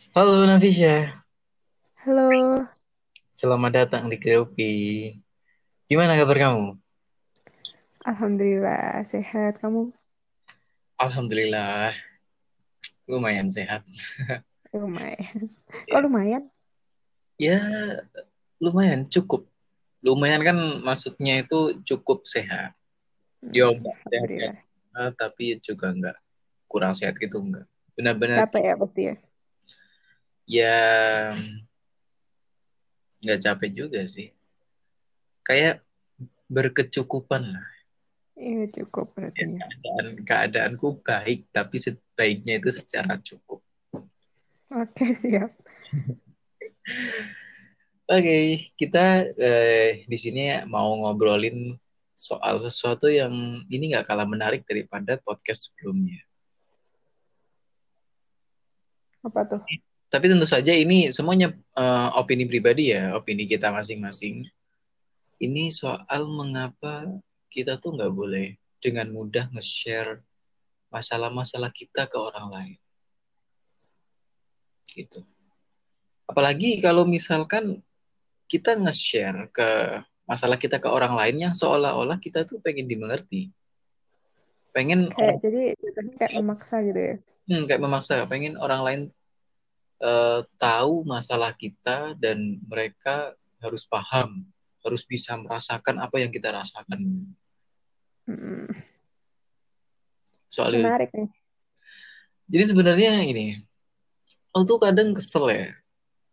Halo Nafisya, Halo, selamat datang di Keopi. Gimana kabar kamu? Alhamdulillah sehat. Kamu Alhamdulillah, lumayan sehat. lumayan. Kok Ya, lumayan? ya lumayan cukup. Lumayan kan maksudnya itu cukup sehat. Yo, Hmm, enggak sehat-sehat, Alhamdulillah. banget, tapi juga enggak kurang sehat gitu enggak. Benar-benar Capek ya pasti ya? Ya enggak capek juga sih. Kayak berkecukupan lah. Iya cukup berarti Ya, keadaan keadaanku baik, tapi sebaiknya itu secara cukup. Oke siap. Oke, kita eh, di sini mau ngobrolin soal sesuatu yang ini nggak kalah menarik daripada podcast sebelumnya. Apa tuh? Tapi tentu saja ini semuanya eh, opini pribadi ya, opini kita masing-masing. Ini soal mengapa kita tuh nggak boleh dengan mudah nge-share masalah-masalah kita ke orang lain. Gitu. Apalagi kalau misalkan kita nge-share ke masalah kita ke orang lain yang seolah-olah kita tuh pengen dimengerti. Pengen Kayak jadi kayak memaksa gitu ya? hmm, kayak memaksa, pengen orang lain eh, tahu masalah kita dan mereka harus paham, harus bisa merasakan apa yang kita rasakan. Hmm, Soal itu. menarik nih. Jadi sebenarnya ini, aku tuh kadang kesel ya.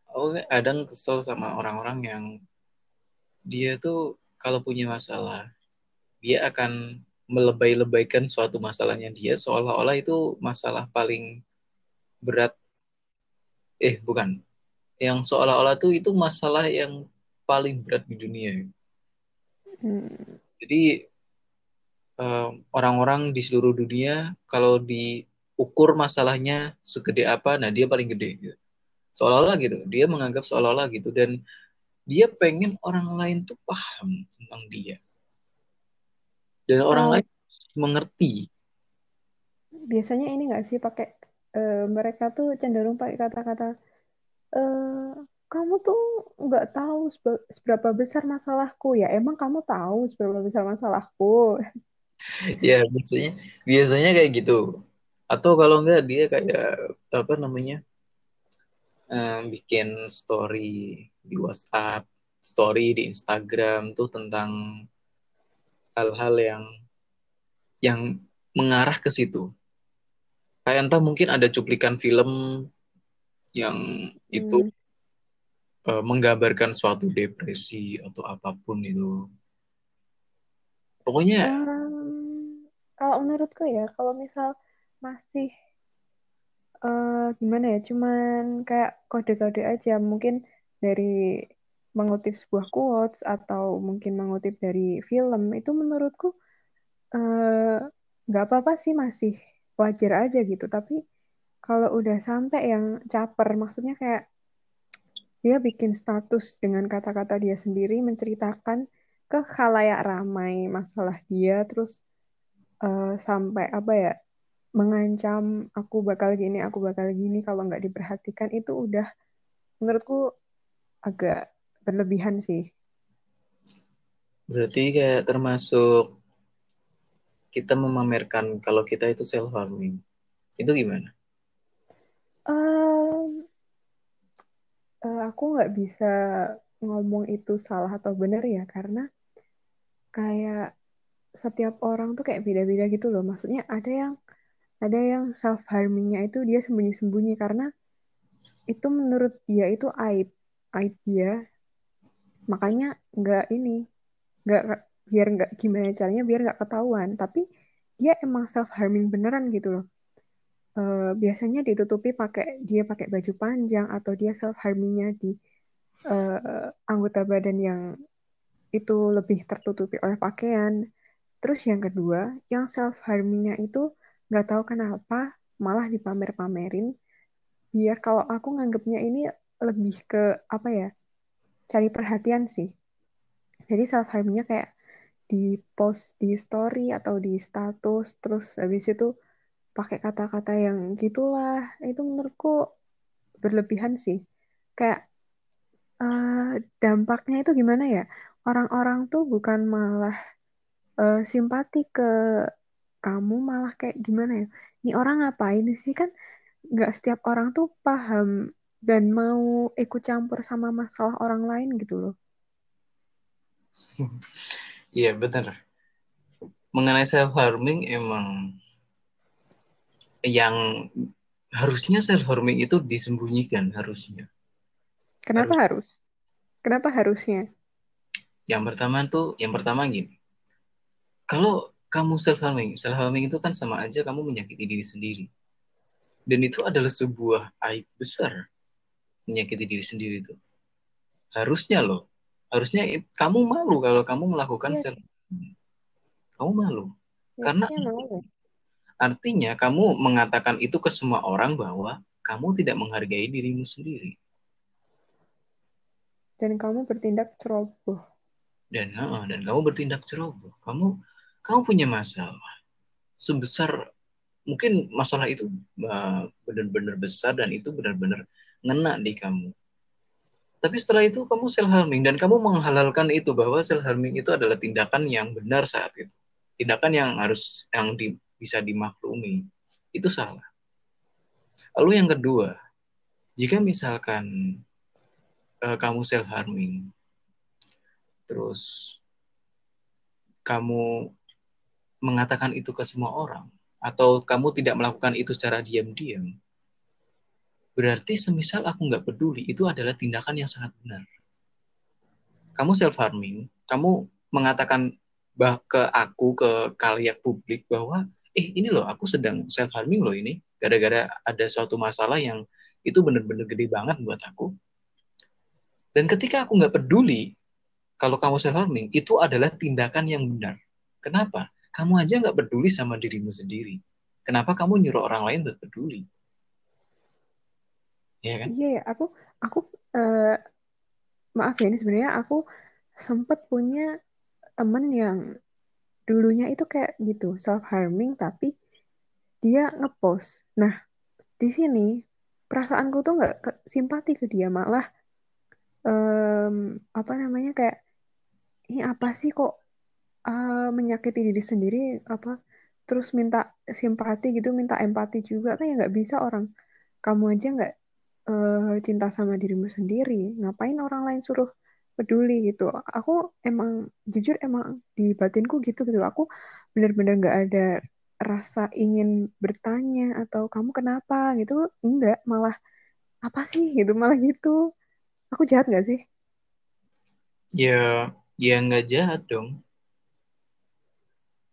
Aku kadang kesel sama orang-orang yang dia tuh kalau punya masalah, dia akan melebay-lebaykan suatu masalahnya dia seolah-olah itu masalah paling berat. Eh, bukan. Yang seolah-olah tuh itu masalah yang paling berat di dunia. Hmm, Jadi eh, orang-orang di seluruh dunia kalau diukur masalahnya segede apa, nah dia paling gede gitu. Seolah-olah gitu, dia menganggap seolah-olah gitu dan dia pengen orang lain tuh paham tentang dia. Dan orang eh, lain mengerti. biasanya ini nggak sih pakai eh, mereka tuh cenderung pakai kata-kata eh kamu tuh nggak tahu sebe- seberapa besar masalahku ya. Emang kamu tahu seberapa besar masalahku? Ya, biasanya biasanya kayak gitu. Atau kalau enggak dia kayak apa namanya? eh, bikin story di WhatsApp, story di Instagram tuh tentang hal-hal yang yang mengarah ke situ. Kayak entah mungkin ada cuplikan film yang itu Hmm. eh, menggambarkan suatu depresi atau apa pun itu. Pokoknya Em, kalau menurutku ya, kalau misal masih eh, gimana ya, cuman kayak kode-kode aja, mungkin dari mengutip sebuah quotes atau mungkin mengutip dari film, itu menurutku eh, nggak apa-apa sih masih wajar aja gitu. Tapi kalau udah sampai yang caper, maksudnya kayak dia bikin status dengan kata-kata dia sendiri menceritakan ke khalayak ramai masalah dia, terus eh, sampai apa ya mengancam aku bakal gini, aku bakal gini kalau nggak diperhatikan itu udah menurutku agak berlebihan sih. berarti kayak termasuk kita memamerkan kalau kita itu self harming. Itu gimana? Eh, aku nggak bisa ngomong itu salah atau benar ya karena kayak setiap orang tuh kayak beda-beda gitu loh. Maksudnya ada yang ada yang self harmingnya itu dia sembunyi-sembunyi karena itu menurut dia itu aib aib dia makanya nggak ini nggak biar nggak gimana caranya biar nggak ketahuan. Tapi dia emang self harming beneran gitu loh. Eh, biasanya ditutupi pakai dia pakai baju panjang atau dia self harmingnya di eh, anggota badan yang itu lebih tertutupi oleh pakaian. Terus yang kedua yang self harmingnya itu nggak tahu kenapa malah dipamer-pamerin. Biar kalau aku nganggapnya ini lebih ke apa ya cari perhatian sih. Jadi self harmingnya kayak di post di story atau di status terus habis itu pakai kata-kata yang gitulah itu menurutku berlebihan sih. Kayak uh, dampaknya itu gimana ya? Orang-orang tuh bukan malah uh, simpati ke kamu, malah kayak gimana ya? Ini orang ngapain sih kan? Nggak setiap orang tuh paham dan mau ikut campur sama masalah orang lain gitu loh. Iya benar. Mengenai self harming emang yang harusnya self harming itu disembunyikan harusnya. Kenapa harus? harus? Kenapa harusnya? Yang pertama tuh, yang pertama gini. Kalau kamu self harming, self harming itu kan sama aja kamu menyakiti diri sendiri. Dan itu adalah sebuah aib besar menyakiti diri sendiri itu. Harusnya loh, harusnya kamu malu kalau kamu melakukan ya. self. Kamu malu. Ya, Karena malu. artinya kamu mengatakan itu ke semua orang bahwa kamu tidak menghargai dirimu sendiri. Dan kamu bertindak ceroboh. Dan uh, dan kamu bertindak ceroboh. Kamu kamu punya masalah sebesar mungkin masalah itu uh, benar-benar besar dan itu benar-benar ngena di kamu. Tapi setelah itu kamu self harming dan kamu menghalalkan itu bahwa self harming itu adalah tindakan yang benar saat itu. Tindakan yang harus yang di, bisa dimaklumi. Itu salah. Lalu yang kedua, jika misalkan uh, kamu self harming terus kamu mengatakan itu ke semua orang atau kamu tidak melakukan itu secara diam-diam, berarti semisal aku nggak peduli, itu adalah tindakan yang sangat benar. Kamu self harming, kamu mengatakan ke aku ke kalian publik bahwa eh ini loh aku sedang self harming loh ini gara-gara ada suatu masalah yang itu benar-benar gede banget buat aku. Dan ketika aku nggak peduli kalau kamu self harming itu adalah tindakan yang benar. Kenapa? Kamu aja nggak peduli sama dirimu sendiri. Kenapa kamu nyuruh orang lain buat peduli? Ya kan? Iya, ya. aku aku uh, maaf ya ini sebenarnya aku sempat punya temen yang dulunya itu kayak gitu self harming tapi dia ngepost. Nah di sini perasaanku tuh nggak simpati ke dia malah um, apa namanya kayak ini apa sih kok uh, menyakiti diri sendiri apa terus minta simpati gitu minta empati juga kan ya nggak bisa orang kamu aja nggak uh, cinta sama dirimu sendiri ngapain orang lain suruh peduli gitu? Aku emang jujur emang di batinku gitu gitu. Aku bener-bener nggak ada rasa ingin bertanya atau kamu kenapa gitu. Enggak malah apa sih gitu malah gitu. Aku jahat nggak sih? Ya ya nggak jahat dong.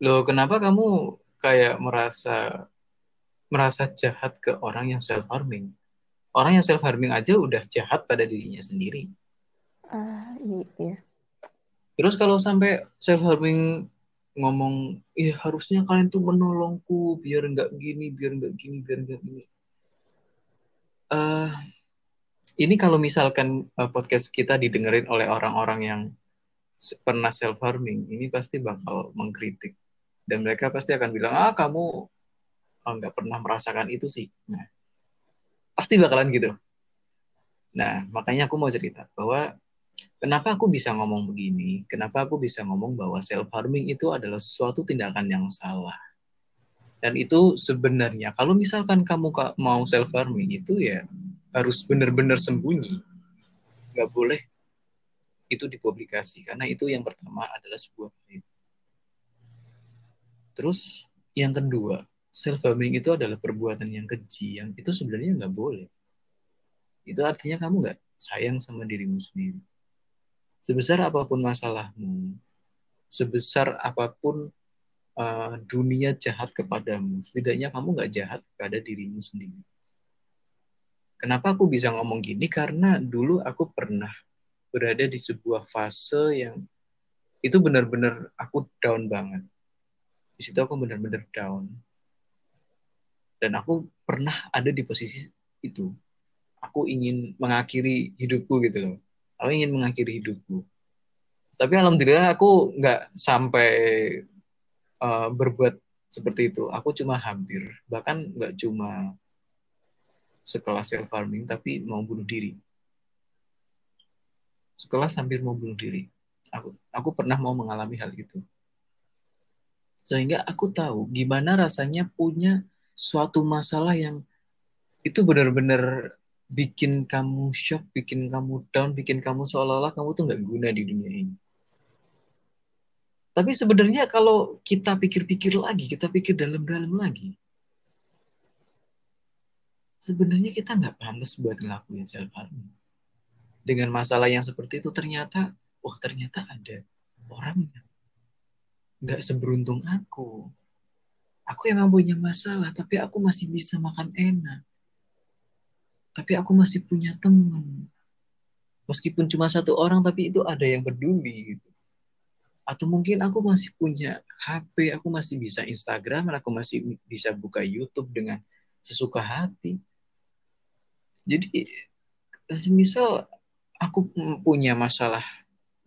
Loh, kenapa kamu kayak merasa merasa jahat ke orang yang self harming? Orang yang self harming aja udah jahat pada dirinya sendiri. Uh, iya. Terus kalau sampai self harming ngomong, iya harusnya kalian tuh menolongku biar nggak gini, biar nggak gini, biar nggak gini. Uh, ini kalau misalkan uh, podcast kita didengerin oleh orang-orang yang pernah self harming, ini pasti bakal mengkritik dan mereka pasti akan bilang ah kamu ah, nggak oh, pernah merasakan itu sih nah pasti bakalan gitu. Nah makanya aku mau cerita bahwa kenapa aku bisa ngomong begini kenapa aku bisa ngomong bahwa self harming itu adalah suatu tindakan yang salah. Dan itu sebenarnya kalau misalkan kamu mau self harming itu ya harus benar-benar sembunyi. Nggak boleh itu dipublikasi karena itu yang pertama adalah sebuah Terus yang kedua, self harming itu adalah perbuatan yang keji yang itu sebenarnya nggak boleh. Itu artinya kamu nggak sayang sama dirimu sendiri. Sebesar apa pun masalahmu, sebesar apa pun uh, dunia jahat kepadamu, setidaknya kamu nggak jahat pada dirimu sendiri. Kenapa aku bisa ngomong gini? Karena dulu aku pernah berada di sebuah fase yang itu benar-benar aku down banget di situ aku benar-benar down dan aku pernah ada di posisi itu. Aku ingin mengakhiri hidupku gitu loh. Aku ingin mengakhiri hidupku. Tapi alhamdulillah aku nggak sampai uh, berbuat seperti itu. Aku cuma hampir bahkan nggak cuma sekelas self farming tapi mau bunuh diri. Sekelas hampir mau bunuh diri. Aku aku pernah mau mengalami hal itu. Sehingga aku tahu gimana rasanya punya suatu masalah yang itu benar-benar bikin kamu shock, bikin kamu down, bikin kamu seolah-olah kamu tuh nggak guna di dunia ini. Tapi sebenarnya kalau kita pikir-pikir lagi, kita pikir dalam-dalam lagi, sebenarnya kita nggak pantas buat ngelakuin self harm. Dengan masalah yang seperti itu ternyata, oh ternyata ada orang yang nggak seberuntung aku. Aku emang punya masalah, tapi aku masih bisa makan enak. Tapi aku masih punya teman. Meskipun cuma satu orang, tapi itu ada yang peduli. Gitu. Atau mungkin aku masih punya HP, aku masih bisa Instagram, aku masih bisa buka YouTube dengan sesuka hati jadi misal aku punya masalah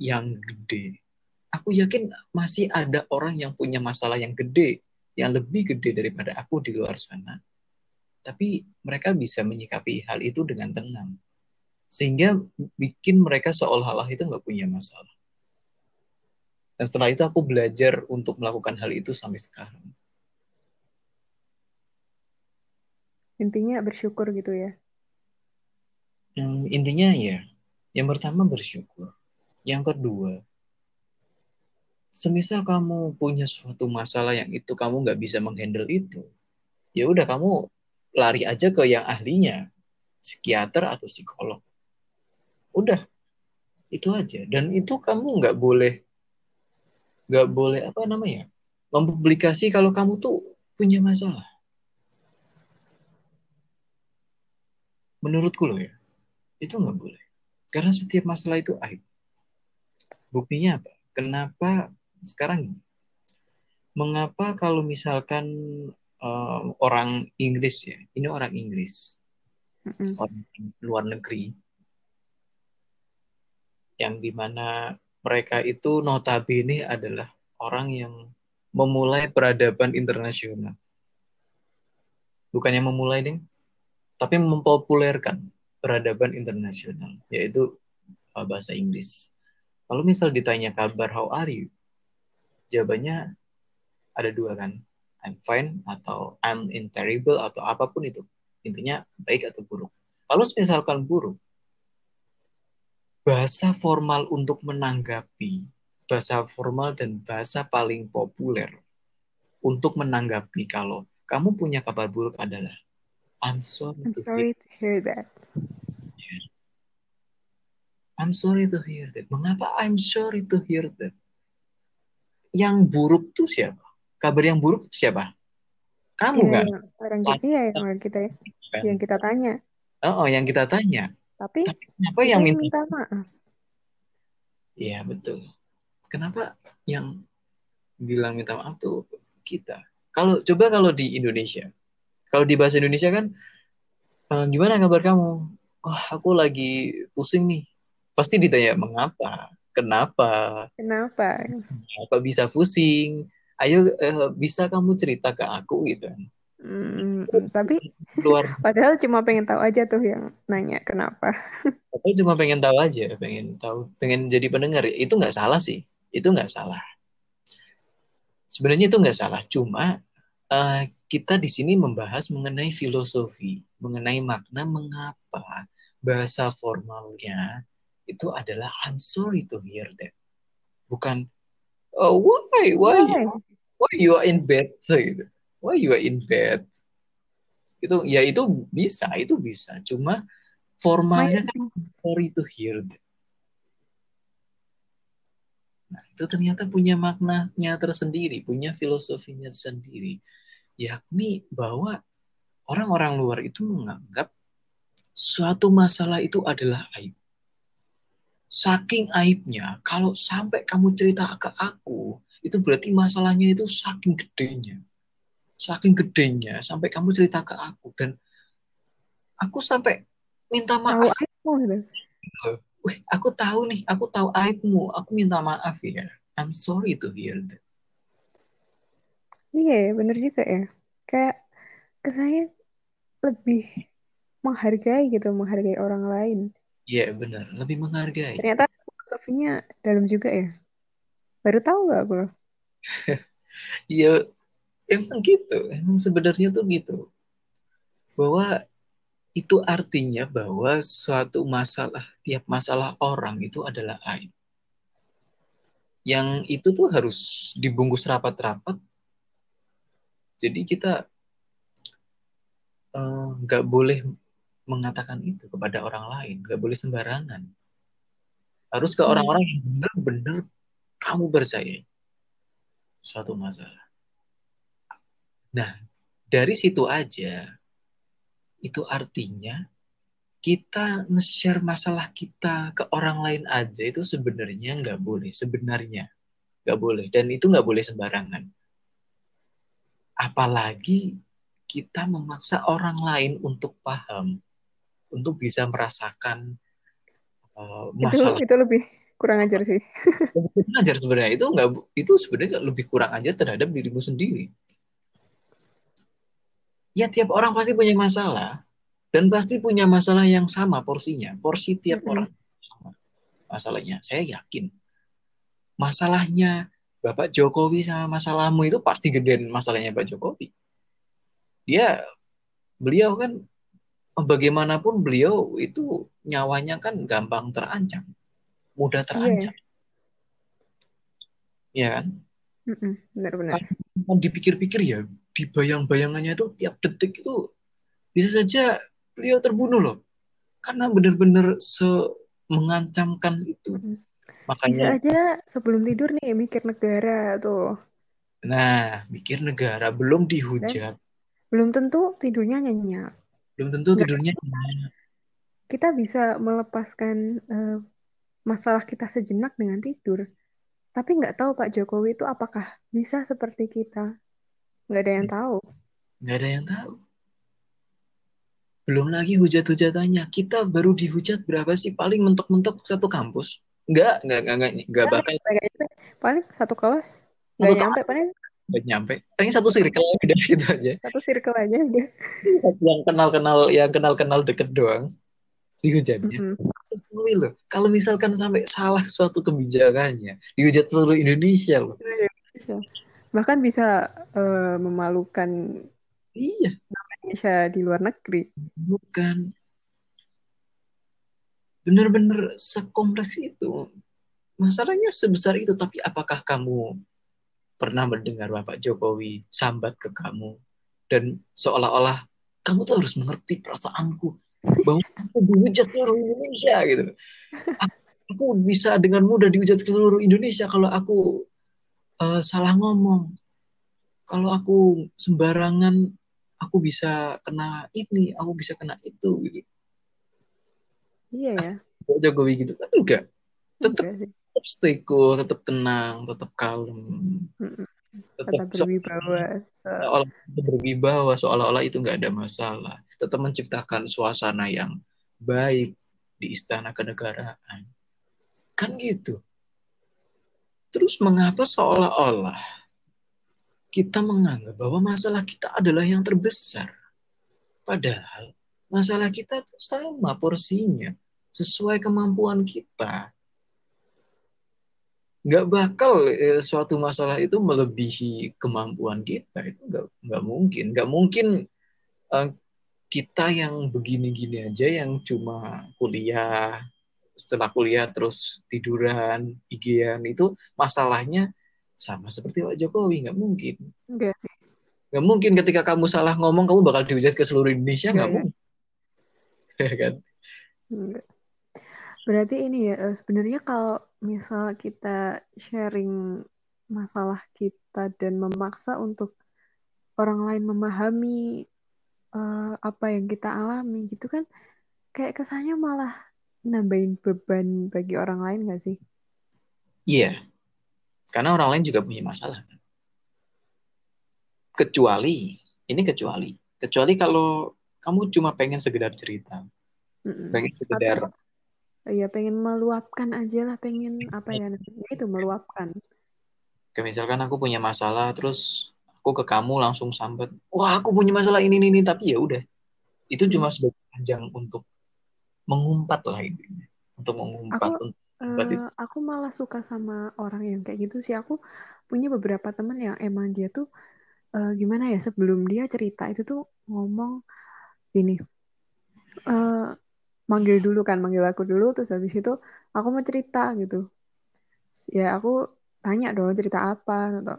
yang gede, aku yakin masih ada orang yang punya masalah yang gede, yang lebih gede daripada aku di luar sana. Tapi mereka bisa menyikapi hal itu dengan tenang. Sehingga bikin mereka seolah-olah itu nggak punya masalah. Dan setelah itu aku belajar untuk melakukan hal itu sampai sekarang. Intinya bersyukur gitu ya? Hmm, intinya ya, yang pertama bersyukur. Yang kedua, semisal kamu punya suatu masalah yang itu kamu nggak bisa menghandle itu, ya udah kamu lari aja ke yang ahlinya, psikiater atau psikolog. Udah, itu aja. Dan itu kamu nggak boleh, nggak boleh apa namanya, mempublikasi kalau kamu tuh punya masalah. Menurutku loh ya, itu nggak boleh. Karena setiap masalah itu aib. Buktinya apa? Kenapa sekarang ini? Mengapa kalau misalkan uh, orang Inggris ya, ini orang Inggris, mm-hmm. orang luar negeri, yang di mana mereka itu notabene adalah orang yang memulai peradaban internasional. Bukannya memulai, deh, tapi mempopulerkan peradaban internasional, yaitu uh, bahasa Inggris. Kalau misal ditanya kabar how are you, jawabannya ada dua kan, I'm fine atau I'm in terrible atau apa pun itu. Intinya baik atau buruk. Kalau misalkan buruk, bahasa formal untuk menanggapi, bahasa formal dan bahasa paling populer untuk menanggapi kalau kamu punya kabar buruk adalah I'm sorry, I'm to, sorry hear. to hear that. I'm sorry to hear that. Mengapa I'm sorry to hear that? Yang buruk tuh siapa? Kabar yang buruk tuh siapa? Kamu ya, kan? Orang kita ya yang kita kan? yang kita tanya. Oh, oh, yang kita tanya. Tapi, Tapi kenapa yang minta, minta maaf? Iya betul. Kenapa yang bilang minta maaf tuh kita? Kalau coba kalau di Indonesia, kalau di bahasa Indonesia kan, uh, gimana kabar kamu? Oh, aku lagi pusing nih. Pasti ditanya mengapa, kenapa, kenapa, apa bisa pusing? Ayo, uh, bisa kamu cerita ke aku gitu. Hmm, tapi keluar. Padahal cuma pengen tahu aja tuh yang nanya kenapa. Padahal cuma pengen tahu aja, pengen tahu, pengen jadi pendengar. Itu nggak salah sih, itu nggak salah. Sebenarnya itu nggak salah, cuma uh, kita di sini membahas mengenai filosofi, mengenai makna mengapa bahasa formalnya itu adalah I'm sorry to hear that. Bukan oh, why why why you are in bed gitu. Why you are in bed? Itu ya itu bisa, itu bisa. Cuma formalnya kan sorry to hear that. Nah, itu ternyata punya maknanya tersendiri, punya filosofinya sendiri yakni bahwa orang-orang luar itu menganggap suatu masalah itu adalah aib. Saking aibnya, kalau sampai kamu cerita ke aku, itu berarti masalahnya itu saking gedenya. Saking gedenya, sampai kamu cerita ke aku. Dan aku sampai minta maaf. Tahu aibmu, Wih, aku tahu nih, aku tahu aibmu. Aku minta maaf ya. I'm sorry to hear that. Iya, bener juga ya. Kayak ke saya lebih menghargai gitu, menghargai orang lain. Iya benar, lebih menghargai. Ternyata filosofinya dalam juga ya. Baru tahu gak aku? Iya, emang gitu. Emang sebenarnya tuh gitu. Bahwa itu artinya bahwa suatu masalah, tiap masalah orang itu adalah aib. Yang itu tuh harus dibungkus rapat-rapat. Jadi kita eh, nggak uh, boleh mengatakan itu kepada orang lain, nggak boleh sembarangan. Harus ke hmm. orang-orang yang benar-benar kamu percaya suatu masalah. Nah, dari situ aja itu artinya kita nge-share masalah kita ke orang lain aja itu sebenarnya nggak boleh sebenarnya nggak boleh dan itu nggak boleh sembarangan apalagi kita memaksa orang lain untuk paham untuk bisa merasakan uh, masalah itu, itu lebih kurang ajar sih kurang ajar sebenarnya itu nggak itu sebenarnya lebih kurang ajar terhadap dirimu sendiri ya tiap orang pasti punya masalah dan pasti punya masalah yang sama porsinya. Porsi tiap mm -hmm. orang sama masalahnya. Saya yakin masalahnya Bapak Jokowi sama masalahmu itu pasti gedean masalahnya Pak Jokowi. Dia beliau kan bagaimanapun beliau itu nyawanya kan gampang terancam, mudah terancam. Iya yeah. kan? Benar-benar. Kan dipikir-pikir ya di bayang-bayangannya itu tiap detik itu bisa saja beliau terbunuh loh karena benar-benar se mengancamkan itu makanya bisa aja sebelum tidur nih mikir negara tuh nah mikir negara belum dihujat Dan belum tentu tidurnya nyenyak belum tentu Nggak tidurnya nyenyak kita bisa melepaskan uh, masalah kita sejenak dengan tidur tapi nggak tahu Pak Jokowi itu apakah bisa seperti kita Nggak ada yang tahu. Nggak ada yang tahu. Belum lagi hujat-hujatannya. Kita baru dihujat berapa sih? Paling mentok-mentok satu kampus. Enggak, enggak, enggak, enggak, enggak bakal. Paling satu kelas. Enggak nyampe, paling. Enggak nyampe. Paling satu circle udah gitu aja. Satu circle aja udah. yang kenal-kenal, yang kenal-kenal deket doang. Dihujatnya. Mm -hmm. loh. Kalau misalkan sampai salah suatu kebijakannya, dihujat seluruh Indonesia loh. Indonesia bahkan bisa uh, memalukan iya Indonesia di luar negeri bukan benar-benar sekompleks itu masalahnya sebesar itu tapi apakah kamu pernah mendengar Bapak Jokowi sambat ke kamu dan seolah-olah kamu tuh harus mengerti perasaanku bahwa aku dihujat seluruh Indonesia gitu aku bisa dengan mudah dihujat seluruh Indonesia kalau aku uh, salah ngomong. Kalau aku sembarangan, aku bisa kena ini, aku bisa kena itu gitu. Iya ya. Jokowi gitu kan enggak. Tetap, tetap stay cool, tetap tenang, tetap kalem. Tetap, tetap berwibawa. Seolah berwibawa, seolah-olah itu enggak ada masalah. Tetap menciptakan suasana yang baik di istana kenegaraan. Kan gitu. Terus mengapa seolah-olah kita menganggap bahwa masalah kita adalah yang terbesar? Padahal masalah kita itu sama porsinya, sesuai kemampuan kita. Nggak bakal eh, suatu masalah itu melebihi kemampuan kita. Itu nggak, nggak mungkin. Nggak mungkin eh, kita yang begini-gini aja, yang cuma kuliah, setelah kuliah terus tiduran, igian itu masalahnya sama seperti Pak Jokowi nggak mungkin. Enggak. Nggak mungkin ketika kamu salah ngomong kamu bakal dihujat ke seluruh Indonesia nggak mungkin. Ya kan? Berarti ini ya eh, sebenarnya kalau misal kita sharing masalah kita dan memaksa untuk orang lain memahami uh, apa yang kita alami gitu kan kayak kesannya malah nambahin beban bagi orang lain gak sih? Iya. Yeah. Karena orang lain juga punya masalah. Kecuali, ini kecuali. Kecuali kalau kamu cuma pengen sekedar cerita. Mm-mm. Pengen sekedar... Iya, pengen meluapkan aja lah. Pengen apa ya, ya itu meluapkan. Kayak misalkan aku punya masalah, terus aku ke kamu langsung sambat. Wah, aku punya masalah ini, ini, ini. Tapi ya udah. itu cuma sebagai ajang untuk mengumpat lah intinya untuk mengumpat aku untuk mengumpat uh, aku malah suka sama orang yang kayak gitu sih aku punya beberapa temen yang emang dia tuh uh, gimana ya sebelum dia cerita itu tuh ngomong gini uh, manggil dulu kan manggil aku dulu terus habis itu aku mau cerita gitu. Ya aku tanya dong cerita apa gitu.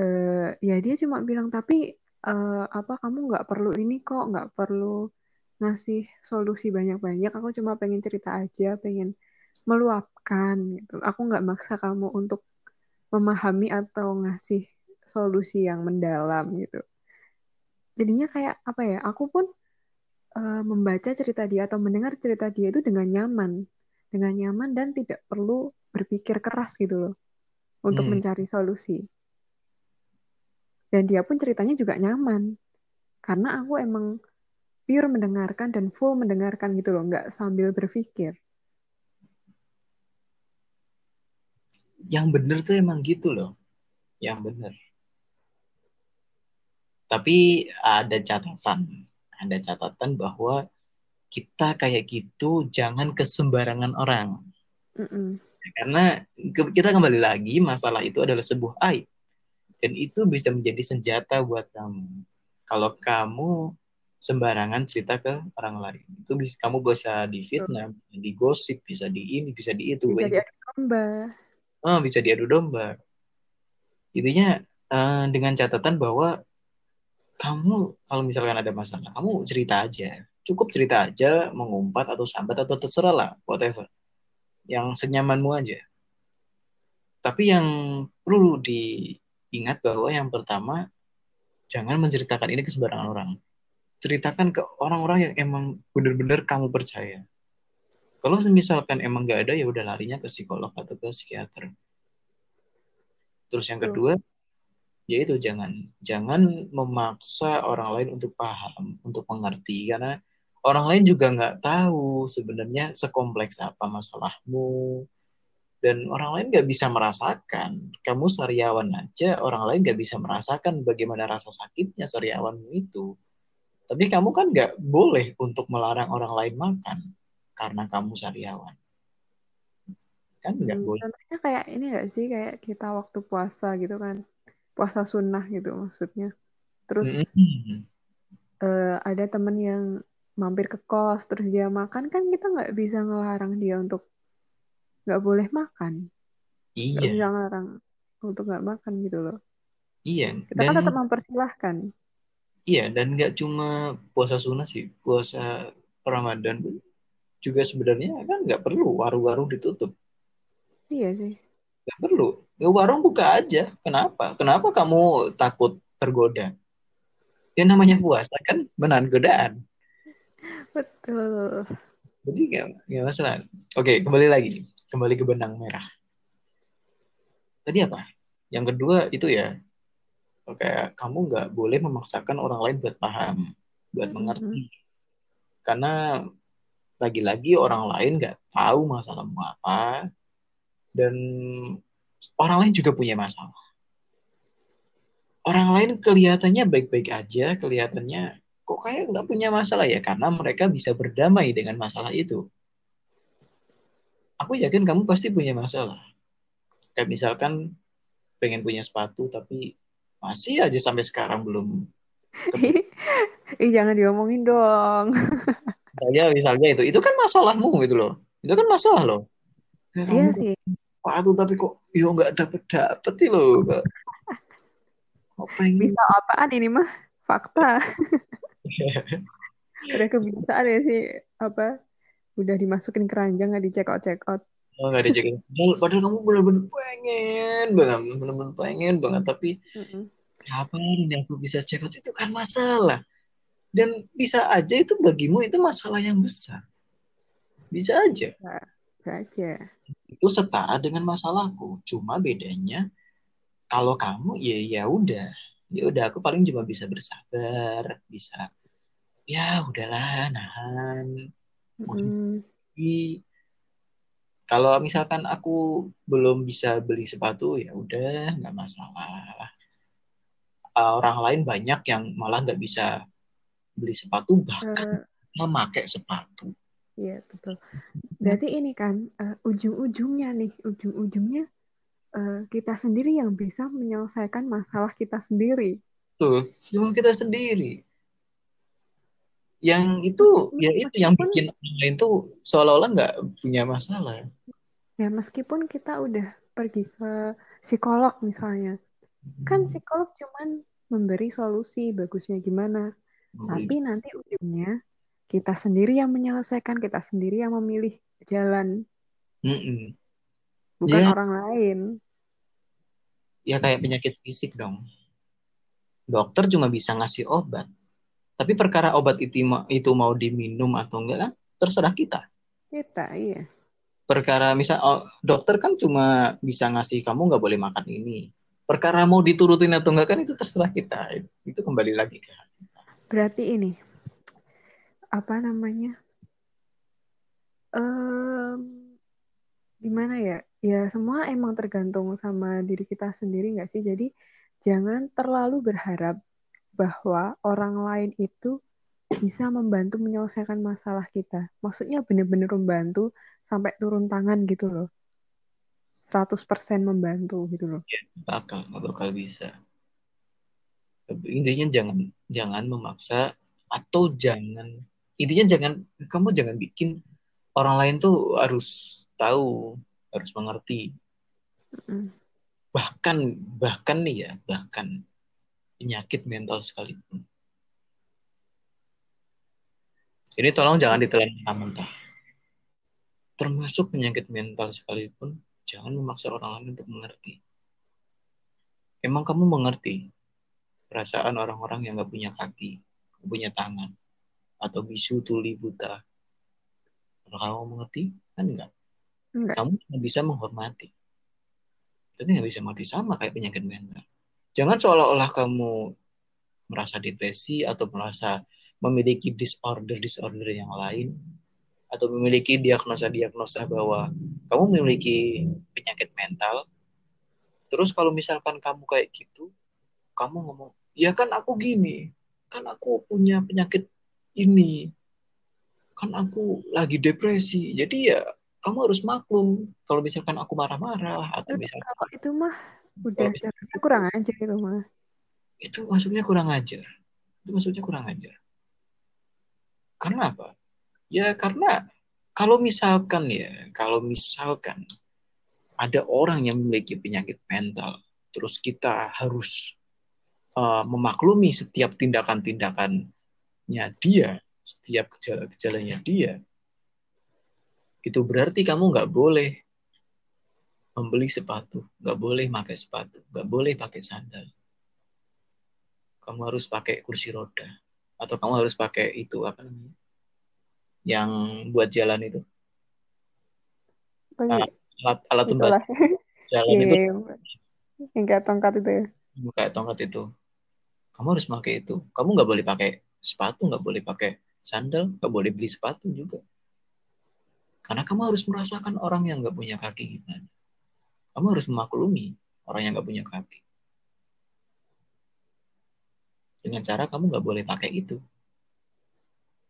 uh, ya dia cuma bilang tapi uh, apa kamu nggak perlu ini kok nggak perlu ngasih solusi banyak-banyak. Aku cuma pengen cerita aja pengen meluapkan gitu. Aku nggak maksa kamu untuk memahami atau ngasih solusi yang mendalam gitu. Jadinya kayak apa ya aku pun uh, membaca cerita dia atau mendengar cerita dia itu dengan nyaman. Dengan nyaman dan tidak perlu berpikir keras gitu loh untuk hmm. mencari solusi. Dan dia pun ceritanya juga nyaman. Karena aku emang pure mendengarkan dan full mendengarkan gitu loh nggak sambil berpikir. Yang bener tuh emang gitu loh. Yang bener. Tapi ada catatan ada catatan bahwa kita kayak gitu jangan ke sembarangan orang. Mm -mm. karena kita kembali lagi masalah itu adalah sebuah aib. Dan itu bisa menjadi senjata buat kamu. Kalau kamu sembarangan cerita ke orang lain itu bisa kamu bisa difitnah bisa digosip bisa di ini bisa di itu bisa diadu domba. Oh bisa diadu domba. Intinya uh, dengan catatan bahwa kamu kalau misalkan ada masalah kamu cerita aja cukup cerita aja mengumpat atau sambat atau terserah lah whatever yang senyamanmu aja tapi yang perlu di ingat bahwa yang pertama jangan menceritakan ini ke sembarangan orang. Ceritakan ke orang-orang yang emang benar-benar kamu percaya. Kalau misalkan emang gak ada ya udah larinya ke psikolog atau ke psikiater. Terus yang kedua, yaitu jangan jangan memaksa orang lain untuk paham, untuk mengerti. Karena orang lain juga nggak tahu sebenarnya sekompleks apa masalahmu, dan orang lain nggak bisa merasakan. Kamu sariawan aja orang lain nggak bisa merasakan bagaimana rasa sakitnya sariawanmu itu. Tapi kamu kan nggak boleh untuk melarang orang lain makan karena kamu sariawan. Kan nggak hmm, boleh. contohnya kayak ini nggak sih? Kayak kita waktu puasa gitu kan puasa sunnah gitu maksudnya. Terus hmm. uh, ada temen yang mampir ke kos terus dia makan kan kita nggak bisa ngelarang dia untuk nggak boleh makan. Iya. nggak bisa ngelarang untuk nggak makan gitu loh. Iya kita kan dan, kan tetap mempersilahkan. Iya dan nggak cuma puasa sunnah sih puasa ramadan juga sebenarnya kan nggak perlu warung-warung ditutup. Iya sih. Nggak perlu ya warung buka aja kenapa kenapa kamu takut tergoda ya namanya puasa kan menahan godaan betul jadi nggak nggak masalah oke kembali lagi kembali ke benang merah. Tadi apa? Yang kedua itu ya, kayak kamu nggak boleh memaksakan orang lain buat paham, buat mm-hmm. mengerti. Karena lagi-lagi orang lain nggak tahu masalahmu apa, dan orang lain juga punya masalah. Orang lain kelihatannya baik-baik aja, kelihatannya kok kayak nggak punya masalah ya, karena mereka bisa berdamai dengan masalah itu aku yakin kamu pasti punya masalah. Kayak misalkan pengen punya sepatu tapi masih aja sampai sekarang belum. Ih jangan diomongin dong. Saya misalnya itu, itu kan masalahmu gitu loh. Itu kan masalah loh. Ya, iya sih. Sepatu tapi kok yo nggak dapet dapet sih loh. Kok. Pengen... Bisa apaan ini mah? Fakta. Udah kebiasaan ya sih apa udah dimasukin keranjang nggak dicek out check out. Oh nggak dicek padahal kamu benar-benar pengen banget benar-benar pengen banget tapi mm-hmm. kapan ini aku bisa check out? Itu kan masalah. Dan bisa aja itu bagimu itu masalah yang besar. Bisa aja. Bisa aja itu setara dengan masalahku cuma bedanya kalau kamu ya ya udah ya udah aku paling cuma bisa bersabar bisa ya udahlah nahan Hmm. kalau misalkan aku belum bisa beli sepatu ya udah nggak masalah. Uh, orang lain banyak yang malah nggak bisa beli sepatu bahkan uh, memakai sepatu. Iya betul. Berarti ini kan uh, ujung-ujungnya nih, ujung-ujungnya uh, kita sendiri yang bisa menyelesaikan masalah kita sendiri. Tuh, cuma kita sendiri. Yang itu, meskipun, ya itu yang bikin orang lain tuh seolah-olah nggak punya masalah. Ya meskipun kita udah pergi ke psikolog misalnya, kan hmm. psikolog cuman memberi solusi bagusnya gimana. Hmm. Tapi nanti ujungnya kita sendiri yang menyelesaikan, kita sendiri yang memilih jalan. Mm-mm. Bukan ya. orang lain. Ya kayak penyakit fisik dong. Dokter cuma bisa ngasih obat. Tapi perkara obat itu, itu mau diminum atau enggak kan terserah kita. Kita, iya. Perkara misal oh, dokter kan cuma bisa ngasih kamu nggak boleh makan ini. Perkara mau diturutin atau enggak kan itu terserah kita. Itu kembali lagi ke Berarti ini apa namanya um, gimana ya? Ya semua emang tergantung sama diri kita sendiri nggak sih? Jadi jangan terlalu berharap bahwa orang lain itu bisa membantu menyelesaikan masalah kita. Maksudnya benar-benar membantu sampai turun tangan gitu loh. 100% membantu gitu loh. Ya, bakal nggak bakal bisa. Intinya jangan jangan memaksa atau jangan intinya jangan kamu jangan bikin orang lain tuh harus tahu harus mengerti. Mm. bahkan bahkan nih ya bahkan penyakit mental sekalipun. Ini tolong jangan ditelan mentah-mentah. Termasuk penyakit mental sekalipun jangan memaksa orang lain untuk mengerti. Emang kamu mengerti perasaan orang-orang yang gak punya kaki punya tangan atau bisu tuli buta. Kalau kamu mengerti, kan enggak. enggak. Kamu cuma bisa menghormati. Tapi nggak bisa mati sama kayak penyakit mental. Jangan seolah-olah kamu merasa depresi atau merasa memiliki disorder-disorder yang lain atau memiliki diagnosa-diagnosa bahwa kamu memiliki penyakit mental. Terus kalau misalkan kamu kayak gitu, kamu ngomong, ya kan aku gini, kan aku punya penyakit ini. Kan aku lagi depresi. Jadi ya kamu harus maklum kalau misalkan aku marah-marah atau misalkan kalau itu mah udah caranya kurang ajar itu mah. Itu maksudnya kurang ajar. Itu maksudnya kurang ajar. Karena apa? Ya karena kalau misalkan ya kalau misalkan ada orang yang memiliki penyakit mental terus kita harus uh, memaklumi setiap tindakan-tindakan dia, setiap gejala-gejalanya dia, itu berarti kamu nggak boleh membeli sepatu, nggak boleh pakai sepatu, nggak boleh pakai sandal. Kamu harus pakai kursi roda, atau kamu harus pakai itu apa namanya, yang buat jalan itu. Ah, alat alat untuk jalan yeah, itu. Iya, iya. Yang kayak tongkat itu ya. Kayak tongkat itu. Kamu harus pakai itu. Kamu nggak boleh pakai sepatu nggak boleh pakai sandal nggak boleh beli sepatu juga. Karena kamu harus merasakan orang yang nggak punya kaki gimana kamu harus memaklumi orang yang nggak punya kaki. Dengan cara kamu nggak boleh pakai itu.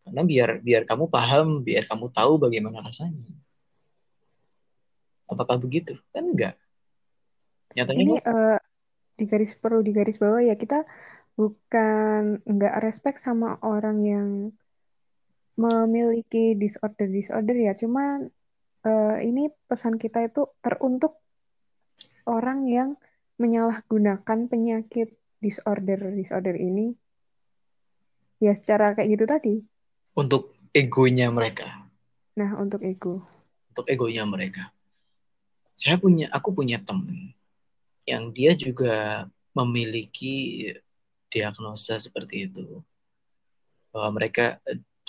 Karena biar biar kamu paham biar kamu tahu bagaimana rasanya. Apakah begitu? Kan enggak nyatanya ini uh, di garis perlu di garis bawah ya. Kita bukan nggak respect sama orang yang memiliki disorder disorder ya. Cuman uh, ini pesan kita itu teruntuk orang yang menyalahgunakan penyakit disorder disorder ini. Ya secara kayak gitu tadi. Untuk egonya mereka. Nah untuk ego. Untuk egonya mereka. Saya punya aku punya teman yang dia juga memiliki diagnosa seperti itu. Bahwa mereka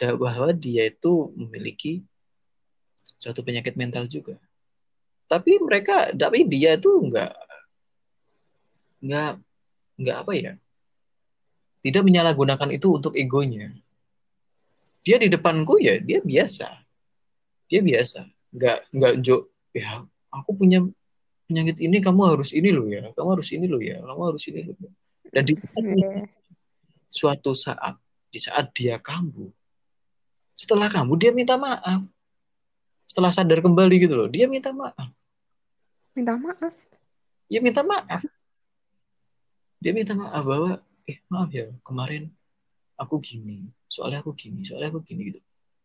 bahwa dia itu memiliki suatu penyakit mental juga. Tapi mereka tapi dia itu enggak enggak enggak apa ya tidak menyalahgunakan itu untuk egonya. Dia di depanku ya dia biasa. Dia biasa. Enggak enggak jo ya aku punya penyakit ini kamu harus ini loh ya kamu harus ini loh ya kamu harus ini loh ya dan di yeah. suatu saat di saat dia kambuh. Setelah kambuh dia minta maaf. Setelah sadar kembali gitu loh, dia minta maaf. Minta maaf. Ya minta maaf. Dia minta maaf bahwa eh maaf ya kemarin aku gini, soalnya aku gini, soalnya aku gini gitu.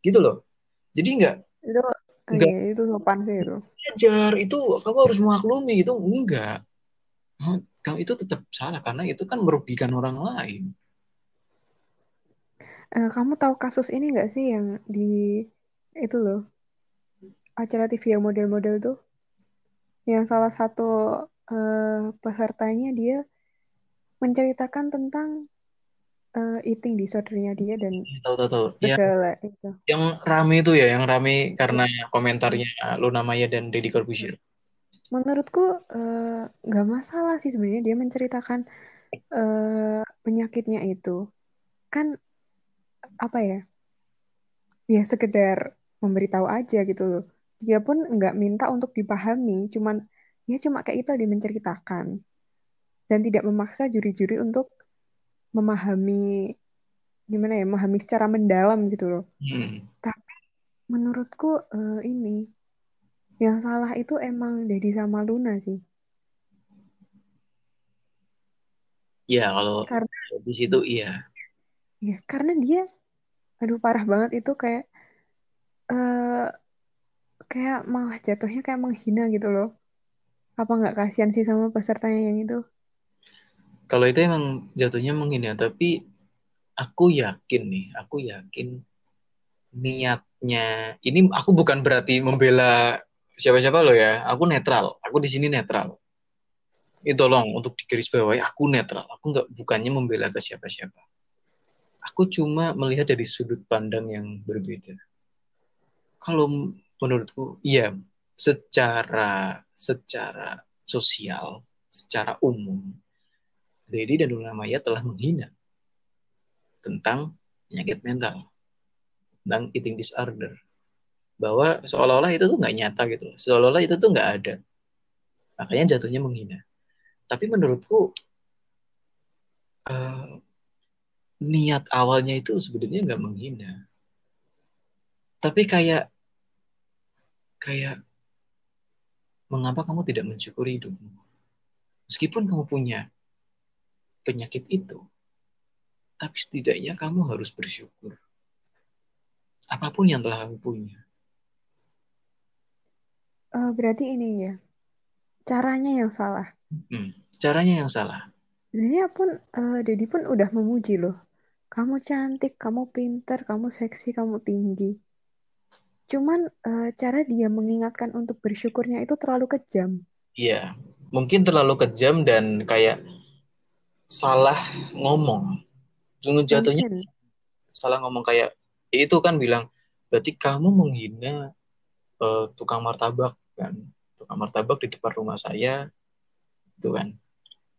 Gitu loh. Jadi enggak Itu Enggak. iya, itu sopan sih itu. ajar itu kamu harus memaklumi itu enggak. Kamu itu tetap salah karena itu kan merugikan orang lain. Eh, kamu tahu kasus ini nggak sih yang di itu loh acara TV yang model-model tuh yang salah satu eh, pesertanya dia menceritakan tentang eh, eating disordernya dia dan Tahu tahu tahu. Ya, itu. yang rame itu ya, yang rame karena komentarnya Luna Maya dan Deddy Corbuzier. Menurutku eh, nggak masalah sih sebenarnya dia menceritakan eh, penyakitnya itu. Kan apa ya ya sekedar memberitahu aja gitu loh. Dia pun nggak minta untuk dipahami cuman ya cuma kayak itu dia menceritakan. Dan tidak memaksa juri-juri untuk memahami gimana ya memahami secara mendalam gitu loh. Hmm. menurutku eh, ini yang salah itu emang Dedi sama Luna sih. Ya, kalau karena di situ iya. ya karena dia aduh parah banget itu kayak eh kayak malah jatuhnya kayak menghina gitu loh. Apa nggak kasihan sih sama pesertanya yang itu? Kalau itu emang jatuhnya menghina, tapi aku yakin nih, aku yakin niatnya ini aku bukan berarti membela siapa-siapa loh ya. Aku netral. Aku di sini netral. Itu tolong untuk digarisbawahi aku netral. Aku nggak bukannya membela ke siapa-siapa. Aku cuma melihat dari sudut pandang yang berbeda. Kalau menurutku, iya, secara secara sosial, secara umum, Dedi dan Luna Maya telah menghina tentang penyakit mental, tentang eating disorder, bahwa seolah-olah itu tuh nggak nyata gitu, seolah-olah itu tuh nggak ada, makanya jatuhnya menghina. Tapi menurutku eh, niat awalnya itu sebenarnya nggak menghina, tapi kayak kayak mengapa kamu tidak mensyukuri hidupmu, meskipun kamu punya penyakit itu, tapi setidaknya kamu harus bersyukur. Apa pun yang telah kamu punya. Eh, berarti ini ya caranya yang salah. Hmm, caranya yang salah. sebenarnya pun eh, Dedi pun udah memuji loh. Kamu cantik kamu pintar kamu seksi kamu tinggi. Cuman eh, cara dia mengingatkan untuk bersyukurnya itu terlalu kejam. Iya, mungkin terlalu kejam dan kayak salah ngomong. Sungguh jatuhnya mungkin. salah ngomong kayak ya itu kan bilang berarti kamu menghina eh, tukang martabak kan, tukang martabak di depan rumah saya, itu kan.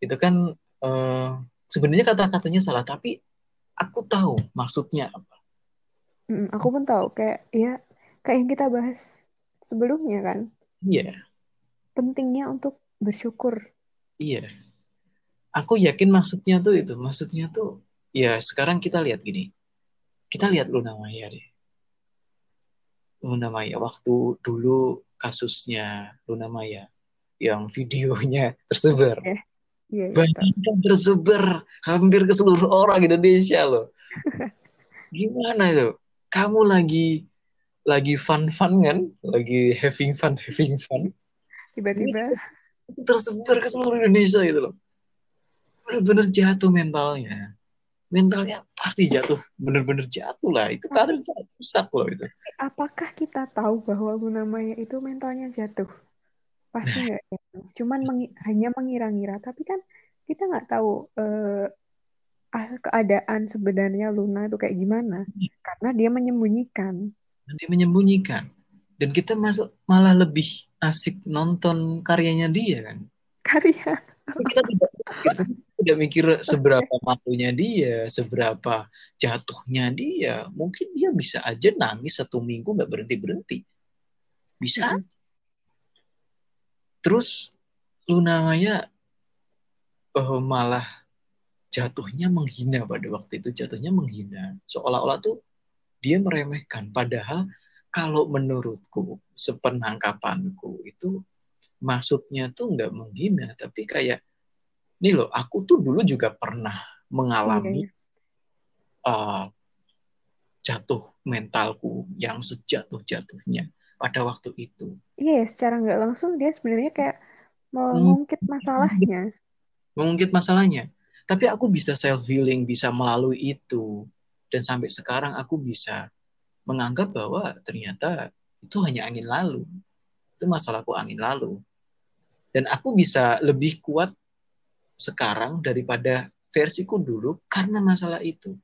Itu kan eh, sebenarnya kata-katanya salah, tapi aku tahu maksudnya apa. Mm, aku pun tahu kayak ya kayak yang kita bahas sebelumnya kan Iya, pentingnya untuk bersyukur iya. Aku yakin maksudnya tuh itu, maksudnya tuh ya sekarang kita lihat gini. Kita lihat Luna Maya deh. Luna Maya waktu dulu kasusnya Luna Maya yang videonya tersebar. Iya, iya iya, Banyak yang tersebar hampir ke seluruh orang Indonesia loh. Gimana itu? Kamu lagi lagi fun-fun kan? Lagi having fun, having fun. tiba-tiba tersebar ke seluruh Indonesia gitu loh. Bener-bener jatuh mentalnya. Mentalnya pasti jatuh. Bener-bener jatuh lah. Itu karir jatuh. Rusak loh itu. apakah kita tahu bahwa Luna Maya itu mentalnya jatuh pasti nggak jatuh cuman mengi- hanya mengira-ngira tapi kan kita nggak tahu eh, ah, keadaan sebenarnya Luna itu kayak gimana karena dia menyembunyikan dia menyembunyikan. Dan kita masuk malah lebih asik nonton karyanya dia kan. karya kita tidak tidak mikir seberapa malunya dia, seberapa jatuhnya dia. Mungkin dia bisa aja nangis satu minggu nggak berhenti berhenti. Bisa. Terus Luna Maya eh, malah jatuhnya menghina pada waktu itu jatuhnya menghina seolah-olah tuh dia meremehkan padahal kalau menurutku sepenangkapanku itu maksudnya tuh nggak menghina tapi kayak ini loh aku tuh dulu juga pernah mengalami okay. uh, jatuh mentalku yang sejatuh-jatuhnya pada waktu itu. Iya, secara nggak langsung dia sebenarnya kayak mengungkit masalahnya. Mengungkit masalahnya. Tapi aku bisa self healing, bisa melalui itu. Dan sampai sekarang aku bisa menganggap bahwa ternyata itu hanya angin lalu. Itu masalahku angin lalu. Dan aku bisa lebih kuat sekarang daripada versiku dulu karena masalah itu.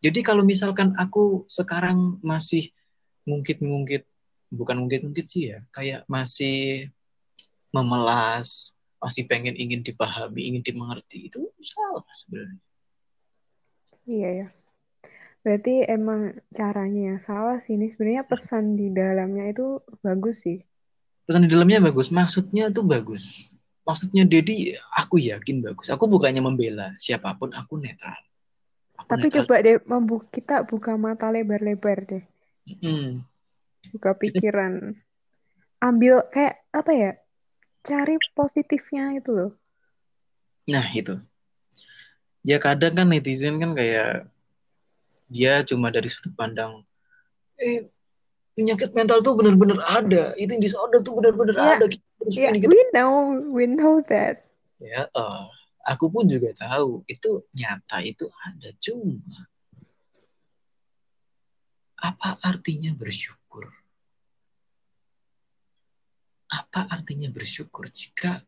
Jadi kalau misalkan aku sekarang masih ngungkit-ngungkit, bukan ngungkit-ngungkit sih ya, kayak masih memelas, masih pengen ingin dipahami, ingin dimengerti, itu salah sebenarnya. Iya ya. Berarti emang caranya yang salah sih. Ini sebenarnya pesan di dalamnya itu bagus sih. Pesan di dalamnya bagus, maksudnya tuh bagus. Maksudnya Dedi, aku yakin bagus. Aku bukannya membela siapa pun, aku netral tapi coba deh membuka kita buka mata lebar-lebar deh. Hmm. Buka pikiran. Ambil kayak apa ya? Cari positifnya itu loh. Nah, itu. Ya kadang kan netizen kan kayak dia cuma dari sudut pandang eh penyakit mental tuh benar-benar ada. Itu disorder tuh benar-benar yeah. ada. Yeah, we know, we know that. Ya, uh, aku pun juga tahu itu nyata itu ada cuma apa artinya bersyukur? Apa artinya bersyukur jika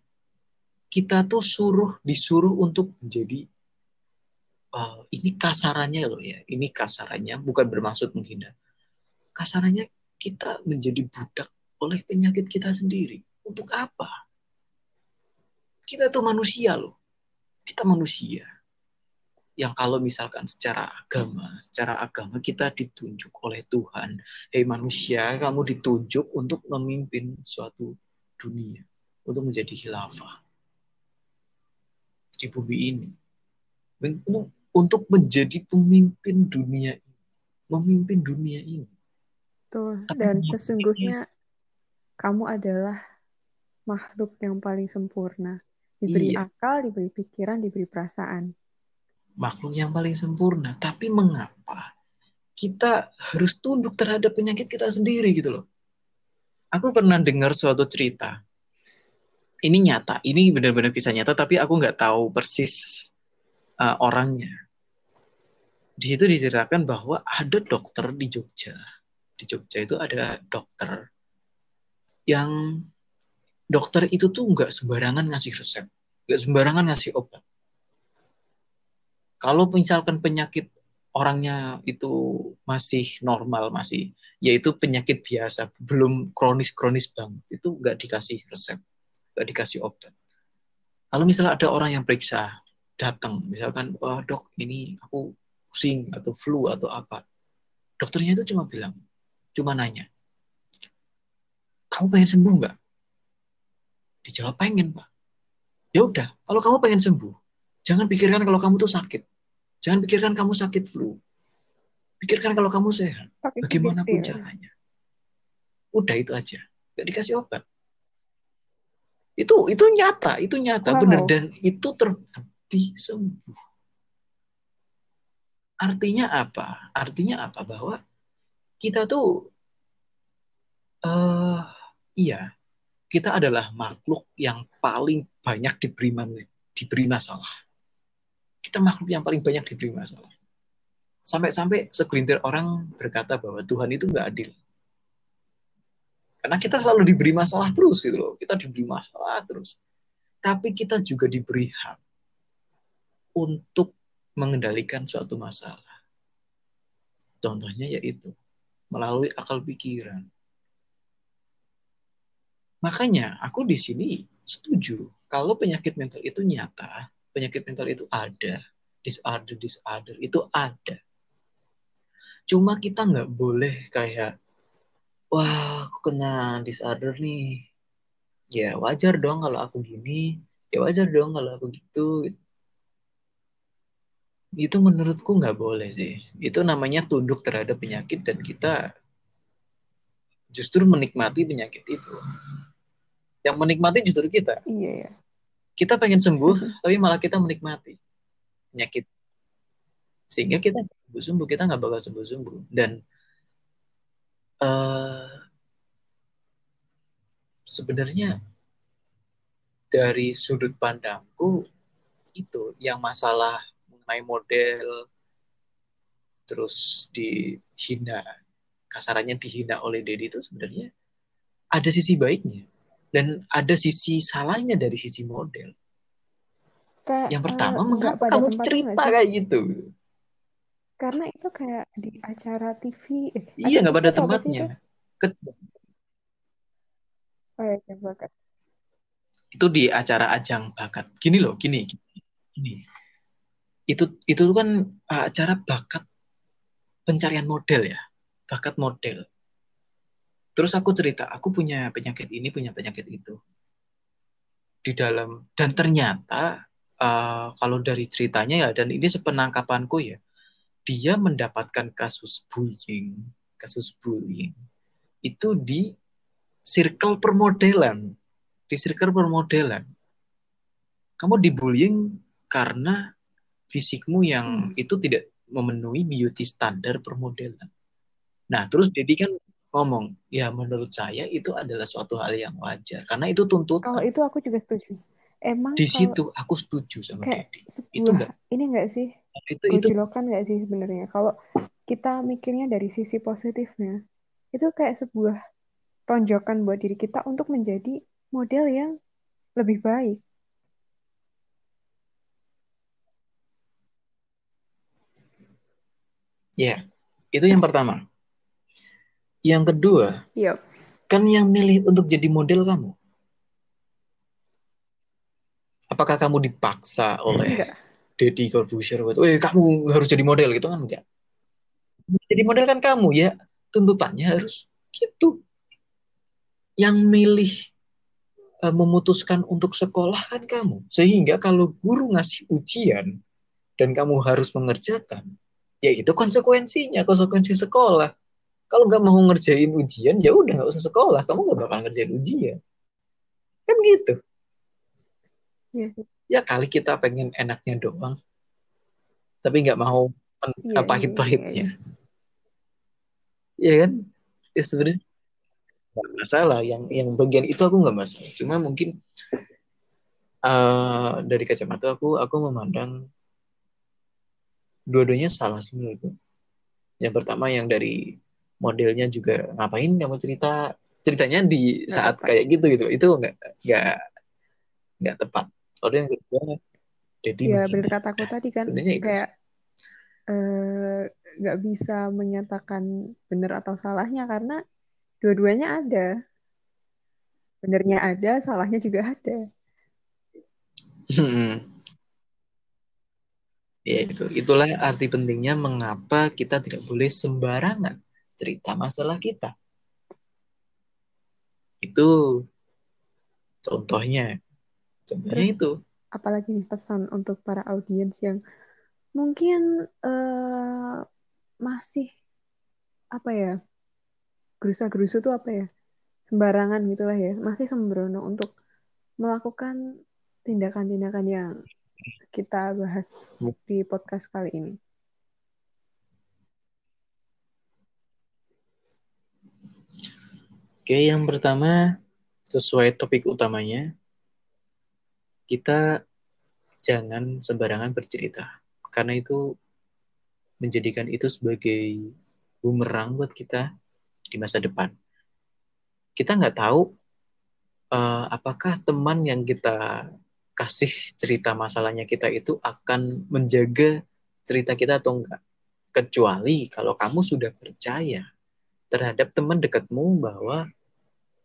kita tuh suruh disuruh untuk menjadi uh, ini kasarannya loh ya ini kasarannya bukan bermaksud menghina. Kasarannya kita menjadi budak oleh penyakit kita sendiri untuk apa? Kita tuh manusia loh. Kita manusia. Yang kalau misalkan secara agama, secara agama kita ditunjuk oleh Tuhan, hei manusia, kamu ditunjuk untuk memimpin suatu dunia, untuk menjadi khilafah di bumi ini, untuk menjadi pemimpin dunia ini, memimpin dunia ini. Tuh, dan sesungguhnya kamu adalah makhluk yang paling sempurna Diberi iya. akal, diberi pikiran, diberi perasaan. Makhluk yang paling sempurna. Tapi mengapa kita harus tunduk terhadap penyakit kita sendiri gitu loh. Aku pernah dengar suatu cerita. Ini nyata, ini benar-benar kisah nyata, tapi aku nggak tahu persis uh, orangnya. Di situ diceritakan bahwa ada dokter di Jogja. Di Jogja itu ada dokter yang dokter itu tuh nggak sembarangan ngasih resep, nggak sembarangan ngasih obat. Kalau misalkan penyakit orangnya itu masih normal, masih yaitu penyakit biasa, belum kronis-kronis banget, itu nggak dikasih resep, nggak dikasih obat. Kalau misalnya ada orang yang periksa, datang, misalkan, wah dok, ini aku pusing atau flu atau apa, dokternya itu cuma bilang, cuma nanya, kamu pengen sembuh nggak? Dijawab pengen, Pak. Ya udah, kalau kamu pengen sembuh, jangan pikirkan kalau kamu tuh sakit. Jangan pikirkan kamu sakit flu. Pikirkan kalau kamu sehat. Bagaimanapun caranya. Udah itu aja. Gak dikasih obat. Itu itu nyata, itu nyata wow. benar dan itu terbukti sembuh. Artinya apa? Artinya apa? Bahwa kita tuh uh, iya kita adalah makhluk yang paling banyak diberi, diberi masalah. Kita makhluk yang paling banyak diberi masalah. Sampai-sampai segelintir orang berkata bahwa Tuhan itu nggak adil. Karena kita selalu diberi masalah terus gitu loh. Kita diberi masalah terus. Tapi kita juga diberi hak untuk mengendalikan suatu masalah. Contohnya yaitu melalui akal pikiran, Makanya aku di sini setuju kalau penyakit mental itu nyata, penyakit mental itu ada, disorder disorder itu ada. Cuma kita nggak boleh kayak wah aku kena disorder nih. Ya wajar dong kalau aku gini, ya wajar dong kalau aku gitu. itu menurutku nggak boleh sih. Itu namanya tunduk terhadap penyakit dan kita justru menikmati penyakit itu. Yang menikmati justru kita. Iya ya. Kita pengen sembuh, tapi malah kita menikmati penyakit. Sehingga kita sembuh-sembuh, kita nggak bakal sembuh-sembuh. Dan uh, sebenarnya dari sudut pandangku itu yang masalah mengenai model terus dihina kasarannya dihina oleh Dedi itu sebenarnya ada sisi baiknya dan ada sisi salahnya dari sisi model. Kayak, yang pertama, uh, mengapa kamu cerita kayak gitu? Karena itu kayak di acara TV. Eh, iya, nggak pada tempatnya. Ke... Oh ya, bakat. Itu di acara ajang bakat. Gini loh, gini, gini. Itu itu kan acara bakat pencarian model ya, bakat model Terus aku cerita, aku punya penyakit ini, punya penyakit itu. Di dalam dan ternyata uh, kalau dari ceritanya ya dan ini sepenangkapanku ya, dia mendapatkan kasus bullying, kasus bullying itu di circle permodelan, di circle permodelan. Kamu dibullying karena fisikmu yang hmm. itu tidak memenuhi beauty standar permodelan. Nah, terus jadi kan ngomong, ya menurut saya itu adalah suatu hal yang wajar karena itu tuntutan. Kalau itu aku juga setuju. Emang di situ aku setuju sama kayak Sebuah, itu enggak ini enggak sih? Itu itu kan enggak sih sebenarnya? Kalau kita mikirnya dari sisi positifnya, itu kayak sebuah tonjokan buat diri kita untuk menjadi model yang lebih baik. Ya, itu yang pertama. Yang kedua, yep. kan yang milih untuk jadi model kamu. Apakah kamu dipaksa oleh Deddy Corbuzier? Eh, kamu harus jadi model gitu kan enggak? Jadi model kan kamu ya, tuntutannya harus gitu. Yang milih uh, memutuskan untuk sekolah kan kamu. Sehingga kalau guru ngasih ujian dan kamu harus mengerjakan, ya itu konsekuensinya, konsekuensi sekolah kalau nggak mau ngerjain ujian ya udah nggak usah sekolah. Kamu nggak bakal ngerjain ujian. Kan gitu. Ya, sih. ya kali kita pengen enaknya doang. Tapi nggak mau ya, pahit-pahitnya. ya, ya. kan? Ya sebenarnya nggak masalah. Yang yang bagian itu aku nggak masalah. Cuma mungkin uh, dari kacamata aku aku memandang dua-duanya salah sebenarnya. Yang pertama yang dari modelnya juga ngapain kamu cerita? Ceritanya di saat kayak gitu gitu itu nggak nggak nggak tepat. Kalau yang kedua jadi ya benar kataku tadi kan kayak eh, nggak uh, bisa menyatakan benar atau salahnya karena dua-duanya ada. Benernya ada salahnya juga ada. Hmm. ya itu. Itulah arti pentingnya mengapa kita tidak boleh sembarangan cerita masalah kita. Itu contohnya. Contohnya Terus, itu. Apalagi nih pesan untuk para audiens yang mungkin uh, masih apa ya gerusa-gerusu tuh apa ya sembarangan gitulah ya masih sembrono untuk melakukan tindakan-tindakan yang kita bahas di podcast kali ini. Oke, yang pertama sesuai topik utamanya, kita jangan sembarangan bercerita. Karena itu menjadikan itu sebagai bumerang buat kita di masa depan. Kita nggak tahu uh, apakah teman yang kita kasih cerita masalahnya kita itu akan menjaga cerita kita atau enggak. Kecuali kalau kamu sudah percaya terhadap teman dekatmu bahwa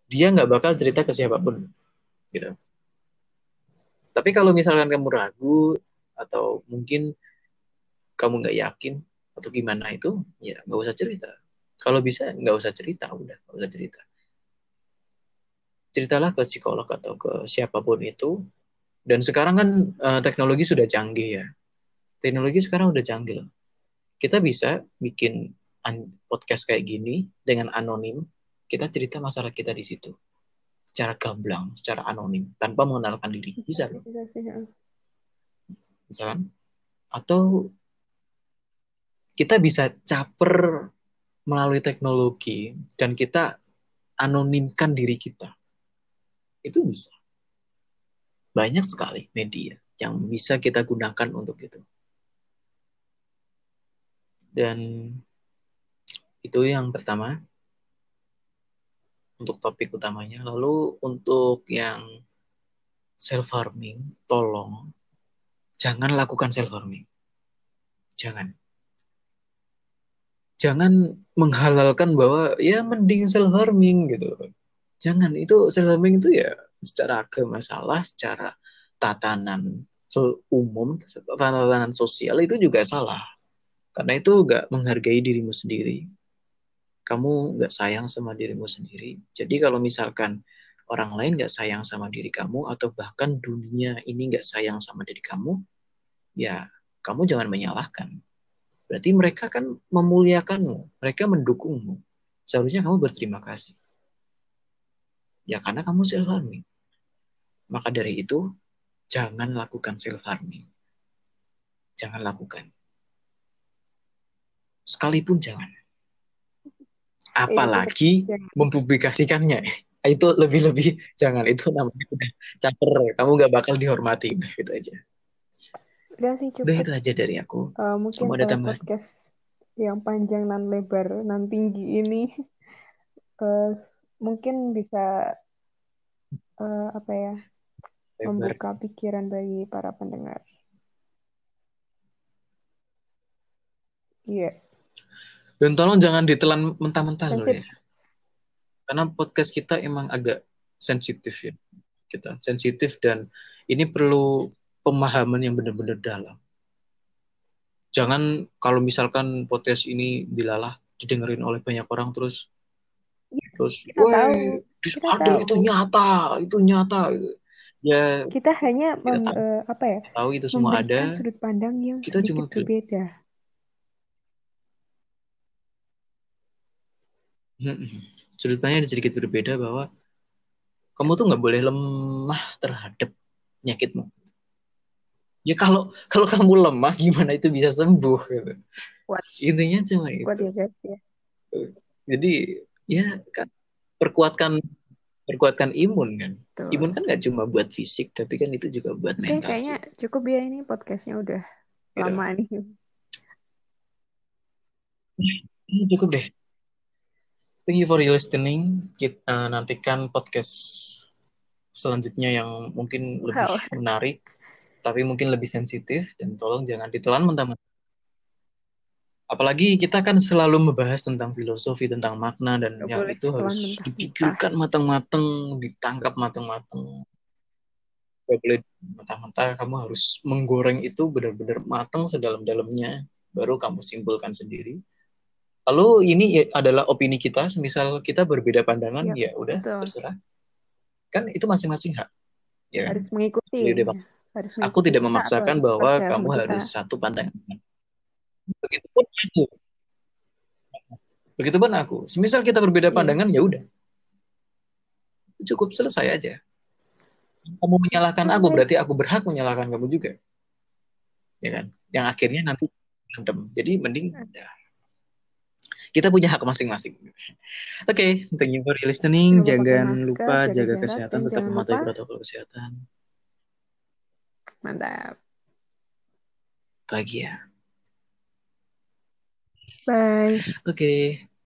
dia nggak bakal cerita ke siapa pun gitu tapi kalau misalkan kamu ragu atau mungkin kamu nggak yakin atau gimana itu ya nggak usah cerita kalau bisa nggak usah cerita udah nggak usah cerita ceritalah ke psikolog atau ke siapa pun itu dan sekarang kan uh, teknologi sudah canggih ya teknologi sekarang udah canggih loh. Kita bisa bikin podcast kayak gini dengan anonim. Kita cerita masalah kita di situ. Secara gamblang, secara anonim, tanpa mengenalkan diri. Bisa loh. Bisa kan? Atau kita bisa caper melalui teknologi dan kita anonimkan diri kita. Itu bisa. Banyak sekali media yang bisa kita gunakan untuk itu. Dan itu yang pertama untuk topik utamanya. Lalu untuk yang self harming, tolong jangan lakukan self harming. Jangan. Jangan menghalalkan bahwa ya mending self harming gitu. Jangan itu self harming itu ya secara agama salah, secara tatanan so, umum, tatanan sosial itu juga salah. Karena itu gak menghargai dirimu sendiri. Kamu gak sayang sama dirimu sendiri. Jadi kalau misalkan orang lain gak sayang sama diri kamu, atau bahkan dunia ini gak sayang sama diri kamu, ya kamu jangan menyalahkan. Berarti mereka kan memuliakanmu, mereka mendukungmu. Seharusnya kamu berterima kasih. Ya karena kamu self harming. Maka dari itu, jangan lakukan self harming. Jangan lakukan. Sekalipun jangan. Apalagi mempublikasikannya. Itu lebih-lebih jangan itu namanya udah caper. Kamu gak bakal dihormati. Udah gitu aja. Udah sih cukup. Udah itu aja dari aku. Uh, mungkin Kamu ada tambahan? podcast yang panjang dan lebar dan tinggi ini uh, mungkin bisa uh, apa ya Lebar. membuka pikiran bagi para pendengar. Iya. Dan tolong jangan ditelan mentah-mentah loh ya. Karena podcast kita emang agak sensitif ya. Kita sensitif dan ini perlu pemahaman yang benar-benar dalam. Jangan kalau misalkan podcast ini dilalah didengerin oleh banyak orang terus terus Kita tahu. "Weh, Kita disorder tahu. itu nyata, itu nyata gitu. Ya Kita hanya Kita mem- tahu. eh, apa ya? tahu itu semua ada. sudut pandang yang Kita cuma berbeda. Sudut pandangnya sedikit berbeda bahwa kamu tuh nggak boleh lemah terhadap penyakitmu. Ya kalau kalau kamu lemah gimana itu bisa sembuh gitu. Kuat. Intinya cuma itu. ya guys ya. Jadi ya kan perkuatkan perkuatkan imun kan. Tuh. Imun kan nggak cuma buat fisik tapi kan itu juga buat Oke, mental. kayaknya cukup ya ini podcastnya udah Gitu. lama nih. Cukup deh. Thank you for listening. Kita nantikan podcast selanjutnya yang mungkin lebih Wow. menarik, tapi mungkin lebih sensitif dan tolong jangan ditelan mentah-mentah. Apalagi kita kan selalu membahas tentang filosofi, tentang makna dan Nggak yang boleh itu harus dipikirkan matang-matang, ditangkap matang-matang. Gak boleh mentah-mentah, kamu harus menggoreng itu benar-benar matang sedalam-dalamnya, baru kamu simpulkan sendiri. Lalu ini ya adalah opini kita, semisal kita berbeda pandangan, Yap, ya udah betul. terserah. Kan itu masing-masing hak. Ya kan? Harus mengikuti. Paksa. Harus Aku mengikuti tidak kita memaksakan bahwa kamu kita. harus satu pandangan. Begitupun aku. Begitupun aku. Semisal kita berbeda Iya. pandangan, ya udah. Cukup selesai aja. Kamu menyalahkan aku, Oke. berarti aku berhak menyalahkan kamu juga. Ya kan? Yang akhirnya nanti berantem. Jadi mending ya, kita punya hak masing-masing. Oke, thank you for listening. Jangan lupa Jangan masker, lupa jaga jaga kesehatan, tetap mematuhi protokol kesehatan. Mantap. Bahagia. Bye. Oke,